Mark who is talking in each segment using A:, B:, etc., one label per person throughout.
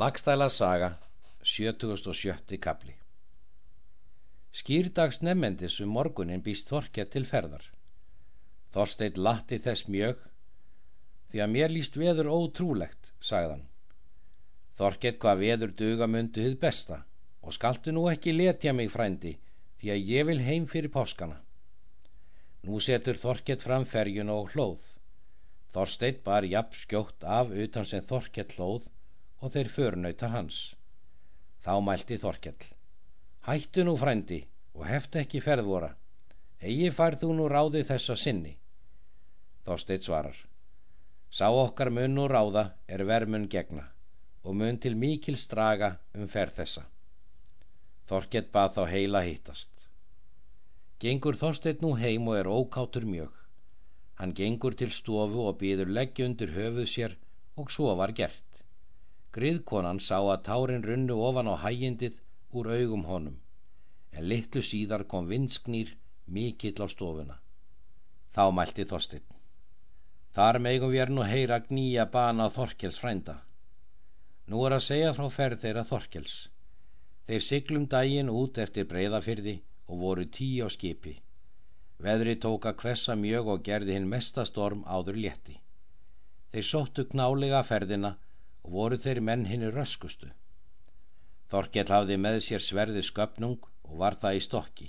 A: Lagstæla saga, 77. kapli Skýrdags nefnendis um morgunin býst Þorkja til ferðar. Þorstein latti þess mjög, því að mér líst veður ótrúlegt, sagðan. Þorkett hvað veður duga myndu hið besta og skaltu nú ekki letja mig frændi, því að ég vil heim fyrir páskana. Nú setur Þorkett fram ferjun og hlóð. Þorstein bar jafn skjótt af utan sem Þorkett hlóð og þeir förnautar hans. Þá mælti Þorkell. Hættu nú frændi og heftu ekki ferðvora. Egi fær þú nú ráði þessa sinni. Þorsteit svarar. Sá okkar mun nú ráða er vermun gegna og mun til mikil straga um ferð þessa. Þorkell bað þá heila hittast. Gengur Þorsteit nú heim og er ókátur mjög. Hann gengur til stofu og býður leggja undir höfuð sér og svo var gert. Griðkonan sá að tárin runnu ofan á hægindið úr augum honum, en litlu síðar kom vinsknýr mikill á stofuna. Þá mælti Þorstein. Þar megum við er nú heyra gnýja bana á Þorkels frænda. Nú er að segja frá ferð þeirra Þorkels. Þeir siglum dægin út eftir breyðafyrði og voru tíu á skipi. Veðri tóka hvessa mjög og gerði hinn mestastorm áður létti. Þeir sóttu knálega ferðina og voru þeir menn hinni röskustu. Þorkell hafði með sér sverði sköpnung og var það í stokki.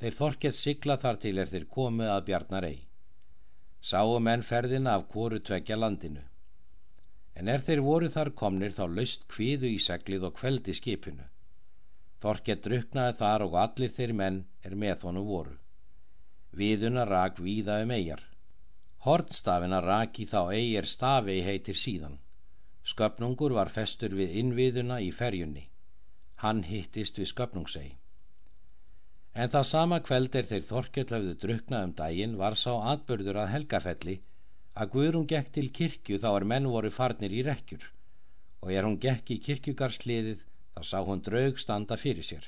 A: Þeir Þorkell sigla þar til er þeir komið að bjarnar ei. Sáu menn ferðina af kóru tvekja landinu. En er þeir voru þar komnir þá laust kviðu í seglið og kveldi skipinu. Þorkell druknaði þar og allir þeir menn er með honum voru. Viðuna rak víða um eigjar. Hortstafina rak í þá eigjar stafi heitir síðan. Sköpnungur var festur við innviðuna í ferjunni. Hann hittist við sköpnungsei. En það sama kveld er þeir Þorkell hafðu druknað um daginn var sá atbörður að helgafelli að Guðrún gekk til kirkju þá er menn voru farnir í rekkjur og er hún gekk í kirkjugarsliðið þá sá hún draug standa fyrir sér.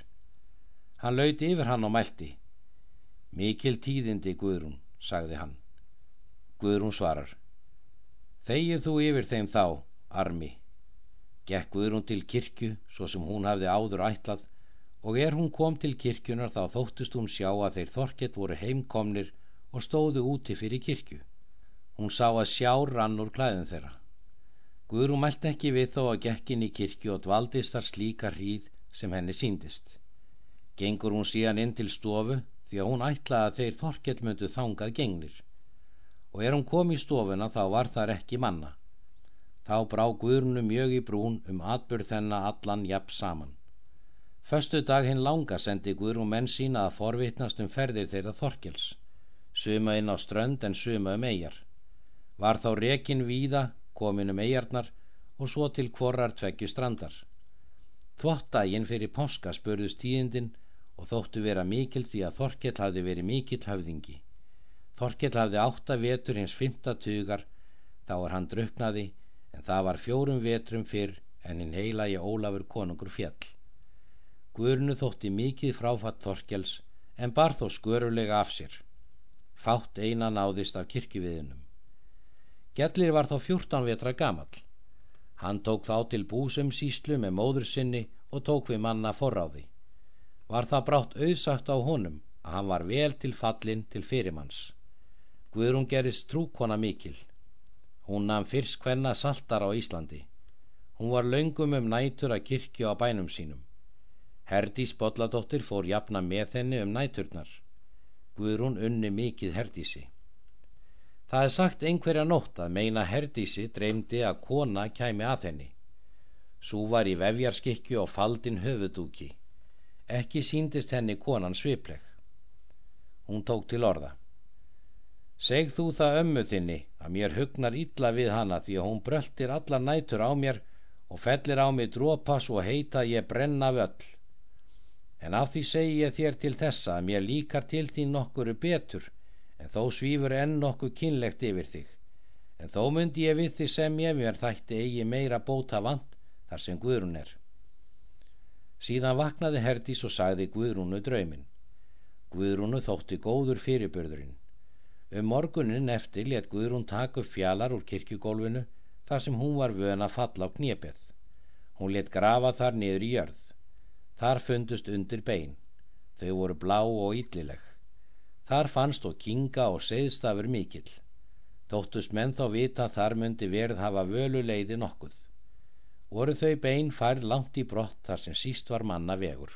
A: Hann lauti yfir hann og mælti. Mikil tíðindi Guðrún, sagði hann. Guðrún svarar. Þegið þú yfir þeim þá armi. Gekk Guðrún til kirkju svo sem hún hafði áður ætlað og er hún kom til kirkjunar þá þóttust hún sjá að þeir þorkett voru heimkomnir og stóðu úti fyrir kirkju. Hún sá að sjá rann úr klæðin þeirra. Guðrún mælt ekki við þó að gekkin í kirkju og dvaldist þar slíka hríð sem henni síndist. Gengur hún síðan inn til stofu því að hún ætlaði að þeir þorkett myndu þangað gengnir. Og er hún kom í stofuna þá var þar ekki manna. Þá brá Guðrunu mjög í brún um atbyrð þennan allan jafn saman. Föstu dag hinn langa sendi Guðrún menn sína að forvittnast um ferðir þeirra Þorkels, suma inn á strönd en suma um eigjar. Var þá rekin víða, komin um eigjarnar og svo til kvorrar tveggju strandar. Þvottægin fyrir páska spurðust tíðindin og þóttu vera mikil því að Þorkell hafði verið mikil höfðingi. Þorkell hafði átta vetur hins fymta tugar, þá er hann druknaði en það var fjórum vetrum fyrr en hinn heilagi Ólafur konungur fjall. Guðrunu þótti mikið fráfatt Þorkels en bar þó skörulega af sér. Fátt eina náðist af kirkjuviðinum. Gjallir var þá fjórtán vetra gamal. Hann tók þá til búsum síslu með móður sinni og tók við manna forráði. Var það brátt auðsagt á honum að hann var vel til fallin til fyrirmanns. Guðrún gerist trúkona mikil Hún namn fyrst hvenna saltar á Íslandi. Hún var laungum um nætur að kirkju á bænum sínum. Herdís Bolladóttir fór jafna með henni um næturnar. Guðrún unni mikið Herdísi. Það er sagt einhverja nótt að meina Herdísi dreymdi að kona kæmi að henni. Sú var í vefjarskikju og faldin höfudúki. Ekki síndist henni konan svipleg. Hún tók til orða. Seg þú það ömmu þinni að mér hugnar illa við hana því að hún bröltir allar nætur á mér og fellir á mig drópas og heita ég brenna völl. En af því segi ég þér til þessa að mér líkar til því nokkuru betur en þó svífur enn nokkuð kynlegt yfir þig. En þó myndi ég við því sem ég mér þætti eigi meira bóta vant þar sem Guðrún er. Síðan vaknaði Herdís og sagði Guðrúnu draumin. Guðrúnu þótti góður fyrirbörðurinn Um morgunin eftir let Guðrún taka upp fjalar úr kirkjugólfinu þar sem hún var vön að falla á knépið. Hún let grafa þar niður í jörð. Þar fundust undir bein. Þau voru blá og yllileg. Þar fannst og kinga og segðstafur mikill. Þóttust menn þá vita þar myndi verð hafa völuleiði nokkuð. Voru þau bein færð langt í brott þar sem síst var manna vegur.